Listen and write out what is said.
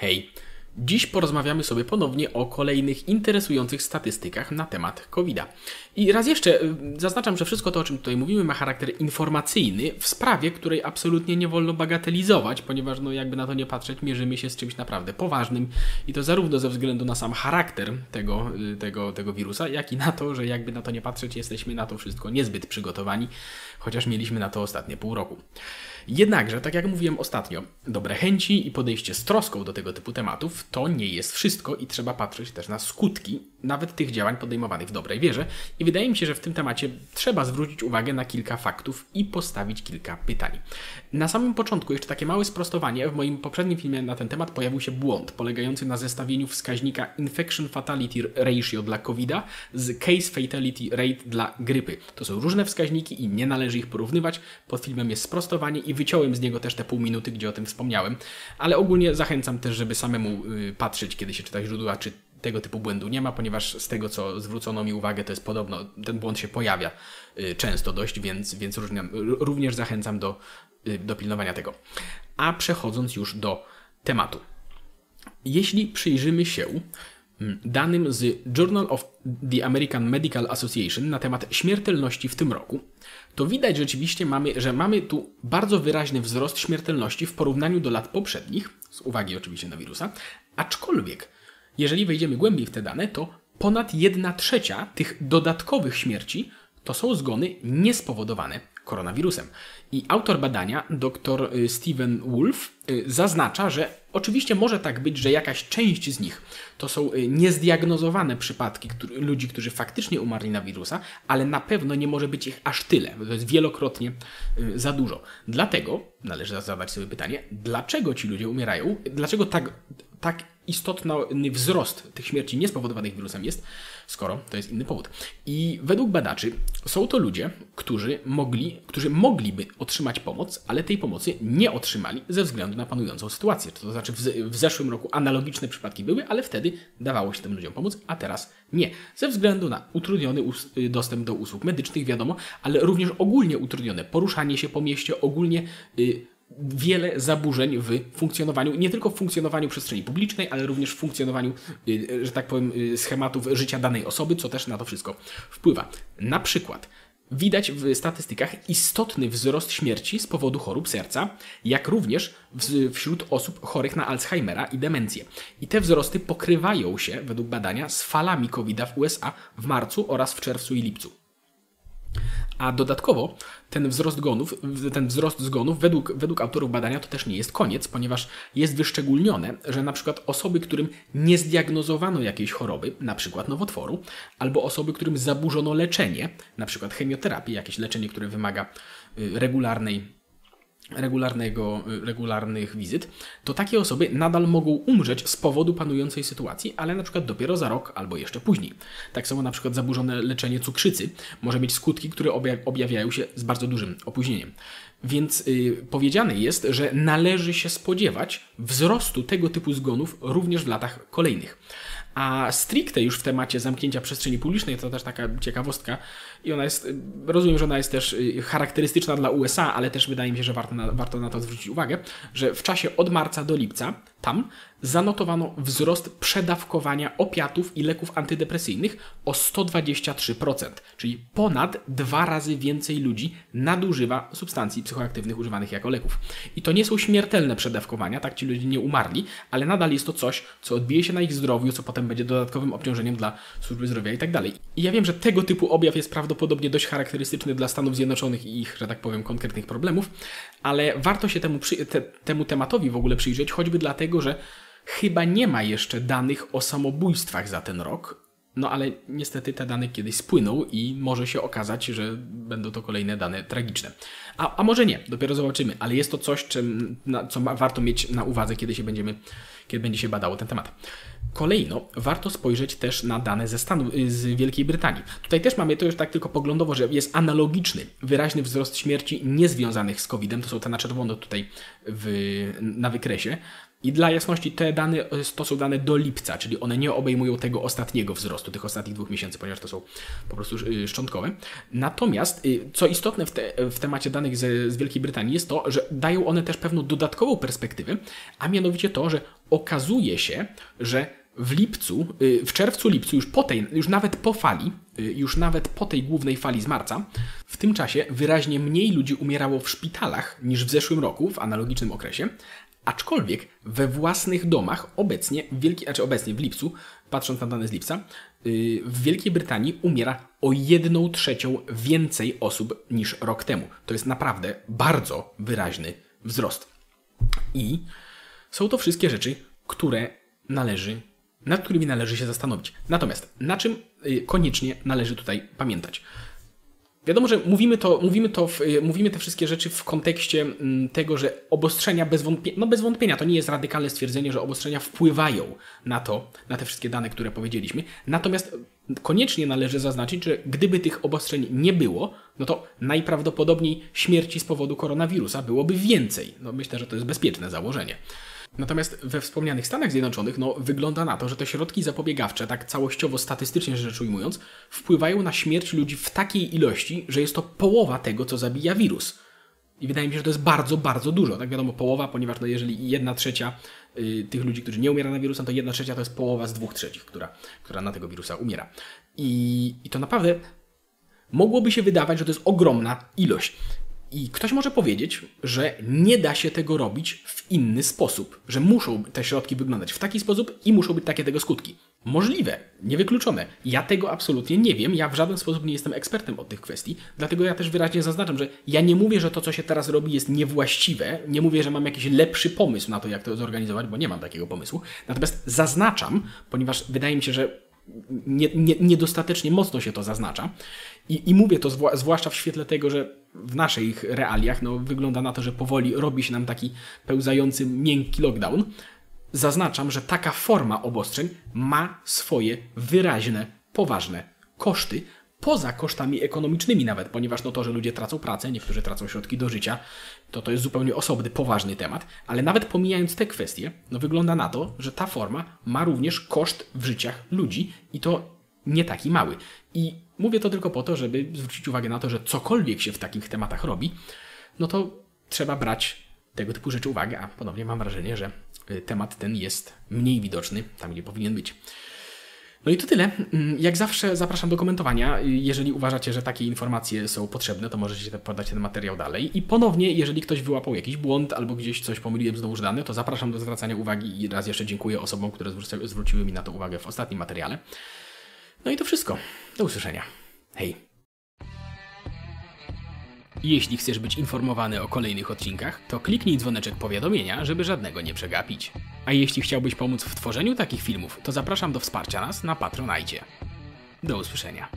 Hej! Dziś porozmawiamy sobie ponownie o kolejnych interesujących statystykach na temat COVID-a. I raz jeszcze y, zaznaczam, że wszystko to, o czym tutaj mówimy, ma charakter informacyjny w sprawie, której absolutnie nie wolno bagatelizować, ponieważ, no, jakby na to nie patrzeć, mierzymy się z czymś naprawdę poważnym i to zarówno ze względu na sam charakter tego, y, tego, tego wirusa, jak i na to, że jakby na to nie patrzeć, jesteśmy na to wszystko niezbyt przygotowani, chociaż mieliśmy na to ostatnie pół roku. Jednakże, tak jak mówiłem ostatnio, dobre chęci i podejście z troską do tego typu tematów to nie jest wszystko i trzeba patrzeć też na skutki nawet tych działań podejmowanych w dobrej wierze. I wydaje mi się, że w tym temacie trzeba zwrócić uwagę na kilka faktów i postawić kilka pytań. Na samym początku jeszcze takie małe sprostowanie. W moim poprzednim filmie na ten temat pojawił się błąd polegający na zestawieniu wskaźnika Infection Fatality Ratio dla covid z Case Fatality Rate dla grypy. To są różne wskaźniki i nie należy ich porównywać. Pod filmem jest sprostowanie i wyciąłem z niego też te pół minuty, gdzie o tym wspomniałem. Ale ogólnie zachęcam też, żeby samemu y, patrzeć, kiedy się czyta źródła, czy tego typu błędu nie ma, ponieważ z tego, co zwrócono mi uwagę, to jest podobno, ten błąd się pojawia y, często dość, więc, więc również zachęcam do, y, do pilnowania tego. A przechodząc już do tematu. Jeśli przyjrzymy się danym z Journal of the American Medical Association na temat śmiertelności w tym roku, to widać rzeczywiście, mamy, że mamy tu bardzo wyraźny wzrost śmiertelności w porównaniu do lat poprzednich, z uwagi oczywiście na wirusa, aczkolwiek jeżeli wejdziemy głębiej w te dane, to ponad 1 trzecia tych dodatkowych śmierci to są zgony niespowodowane koronawirusem. I autor badania, dr y, Steven Wolf, y, zaznacza, że oczywiście może tak być, że jakaś część z nich to są y, niezdiagnozowane przypadki który, ludzi, którzy faktycznie umarli na wirusa, ale na pewno nie może być ich aż tyle. To jest wielokrotnie za dużo. Dlatego należy zadać sobie pytanie, dlaczego ci ludzie umierają, dlaczego tak, tak istotny wzrost tych śmierci niespowodowanych wirusem jest, skoro to jest inny powód. I według badaczy są to ludzie, którzy mogli, którzy mogliby otrzymać pomoc, ale tej pomocy nie otrzymali ze względu na panującą sytuację. To znaczy w, zeszłym roku analogiczne przypadki były, ale wtedy dawało się tym ludziom pomóc, a teraz nie. Ze względu na utrudniony dostęp do usług medycznych, wiadomo, ale również ogólnie utrudnione poruszanie się po mieście, ogólnie y, wiele zaburzeń w funkcjonowaniu, nie tylko w funkcjonowaniu przestrzeni publicznej, ale również w funkcjonowaniu, y, że tak powiem, y, schematów życia danej osoby, co też na to wszystko wpływa. Na przykład widać w statystykach istotny wzrost śmierci z powodu chorób serca, jak również wśród osób chorych na Alzheimera i demencję. I te wzrosty pokrywają się, według badania, z falami COVID-a w USA w marcu oraz w czerwcu i lipcu. A dodatkowo ten wzrost ten wzrost zgonów według, według autorów badania to też nie jest koniec, ponieważ jest wyszczególnione, że na przykład osoby, którym nie zdiagnozowano jakiejś choroby, na przykład nowotworu, albo osoby, którym zaburzono leczenie, na przykład chemioterapię, jakieś leczenie, które wymaga y, regularnej regularnego, regularnych wizyt, to takie osoby nadal mogą umrzeć z powodu panującej sytuacji, ale na przykład dopiero za rok albo jeszcze później. Tak samo na przykład zaburzone leczenie cukrzycy może mieć skutki, które objawiają się z bardzo dużym opóźnieniem. Więc yy, powiedziane jest, że należy się spodziewać wzrostu tego typu zgonów również w latach kolejnych. A stricte już w temacie zamknięcia przestrzeni publicznej, to też taka ciekawostka, i ona jest, rozumiem, że ona jest też y, charakterystyczna dla USA, ale też wydaje mi się, że warto na, warto na to zwrócić uwagę, że w czasie od marca do lipca tam zanotowano wzrost przedawkowania opiatów i leków antydepresyjnych o 123%, czyli ponad dwa razy więcej ludzi nadużywa substancji psychoaktywnych używanych jako leków. I to nie są śmiertelne przedawkowania, tak ci ludzie nie umarli, ale nadal jest to coś, co odbije się na ich zdrowiu, co potem będzie dodatkowym obciążeniem dla służby zdrowia i tak dalej. I ja wiem, że tego typu objaw jest prawdopodobnie dość charakterystyczny dla Stanów Zjednoczonych i ich, że tak powiem, konkretnych problemów, ale warto się temu, te, temu tematowi w ogóle przyjrzeć, choćby dlatego, że Chyba nie ma jeszcze danych o samobójstwach za ten rok, no ale niestety te dane kiedyś spłyną i może się okazać, że będą to kolejne dane tragiczne. A, a może nie, dopiero zobaczymy, ale jest to coś, czym, na, co ma, warto mieć na uwadze, kiedy się będziemy, kiedy będzie się badało ten temat. Kolejno warto spojrzeć też na dane ze Stanów, z Wielkiej Brytanii. Tutaj też mamy to już tak tylko poglądowo, że jest analogiczny, wyraźny wzrost śmierci niezwiązanych z COVID-em. To są te na czerwono tutaj w, na wykresie. I dla jasności te dane to są dane do lipca, czyli one nie obejmują tego ostatniego wzrostu, tych ostatnich dwóch miesięcy, ponieważ to są po prostu y, szczątkowe. Natomiast, y, co istotne w, te, w temacie danych z, z Wielkiej Brytanii jest to, że dają one też pewną dodatkową perspektywę, a mianowicie to, że okazuje się, że w lipcu, w czerwcu, lipcu, już po tej, już nawet po fali, już nawet po tej głównej fali z marca, w tym czasie wyraźnie mniej ludzi umierało w szpitalach niż w zeszłym roku, w analogicznym okresie, Aczkolwiek we własnych domach obecnie, w Wielkiej, znaczy obecnie w lipcu, patrząc na dane z lipca, yy, w Wielkiej Brytanii umiera o jedną trzecią więcej osób niż rok temu. To jest naprawdę bardzo wyraźny wzrost. I są to wszystkie rzeczy, które należy, nad którymi należy się zastanowić. Natomiast na czym yy, koniecznie należy tutaj pamiętać? Wiadomo, że mówimy to, mówimy to, w, y, mówimy te wszystkie rzeczy w kontekście mm, tego, że obostrzenia bez wątpienia, no bez wątpienia, to nie jest radykalne stwierdzenie, że obostrzenia wpływają na to, na te wszystkie dane, które powiedzieliśmy. Natomiast koniecznie należy zaznaczyć, że gdyby tych obostrzeń nie było, no to najprawdopodobniej śmierci z powodu koronawirusa byłoby więcej. No myślę, że to jest bezpieczne założenie. Natomiast we wspomnianych Stanach Zjednoczonych no, wygląda na to, że te środki zapobiegawcze, tak całościowo statystycznie rzecz ujmując, wpływają na śmierć ludzi w takiej ilości, że jest to połowa tego, co zabija wirus. I wydaje mi się, że to jest bardzo, bardzo dużo. Tak wiadomo, połowa, ponieważ no, jeżeli jedna trzecia y, tych ludzi, którzy nie umiera na wirusem, to jedna trzecia to jest połowa z dwóch trzecich, która, która na tego wirusa umiera. I, I to naprawdę mogłoby się wydawać, że to jest ogromna ilość. I ktoś może powiedzieć, że nie da się tego robić w inny sposób, że muszą te środki wyglądać w taki sposób i muszą być takie tego skutki. Możliwe, niewykluczone. Ja tego absolutnie nie wiem, ja w żaden sposób nie jestem ekspertem od tych kwestii, dlatego ja też wyraźnie zaznaczam, że ja nie mówię, że to, co się teraz robi, jest niewłaściwe, nie mówię, że mam jakiś lepszy pomysł na to, jak to zorganizować, bo nie mam takiego pomysłu. Natomiast zaznaczam, ponieważ wydaje mi się, że nie, nie, niedostatecznie mocno się to zaznacza. I, I mówię to zwłaszcza w świetle tego, że w naszych realiach no, wygląda na to, że powoli robi się nam taki pełzający, miękki lockdown. Zaznaczam, że taka forma obostrzeń ma swoje wyraźne, poważne koszty, poza kosztami ekonomicznymi nawet, ponieważ no to, że ludzie tracą pracę, niektórzy tracą środki do życia, to to jest zupełnie osobny, poważny temat, ale nawet pomijając te kwestie, no wygląda na to, że ta forma ma również koszt w życiach ludzi i to nie taki mały. I mówię to tylko po to, żeby zwrócić uwagę na to, że cokolwiek się w takich tematach robi, no to trzeba brać tego typu rzeczy uwagę, a ponownie mam wrażenie, że y, temat ten jest mniej widoczny tam, gdzie powinien być. No i to tyle. Mm, jak zawsze zapraszam do komentowania. Jeżeli uważacie, że takie informacje są potrzebne, to możecie podać ten materiał dalej. I ponownie, jeżeli ktoś wyłapał jakiś błąd albo gdzieś coś pomyliłem znowuż dane, to zapraszam do zwracania uwagi i raz jeszcze dziękuję osobom, które zwróciły mi na to uwagę w ostatnim materiale. No i to wszystko. Do usłyszenia. Hej. Jeśli chcesz być informowany o kolejnych odcinkach, to kliknij dzwoneczek powiadomienia, żeby żadnego nie przegapić. A jeśli chciałbyś pomóc w tworzeniu takich filmów, to zapraszam do wsparcia nas na Patronajcie. Do usłyszenia.